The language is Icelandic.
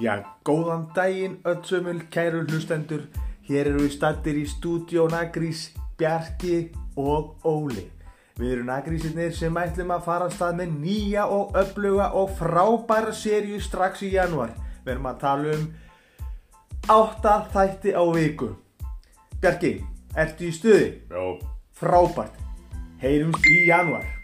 Já, góðan daginn öllsumul kæru hlustendur. Hér eru við stattir í stúdíó Nagrís, Bjarki og Óli. Við erum Nagrísinnir sem ætlum að fara að stað með nýja og öfluga og frábæra sériu strax í januar. Við erum að tala um átta þætti á viku. Bjarki, ertu í stuði? Já, Frábært. Heyrumst í januar.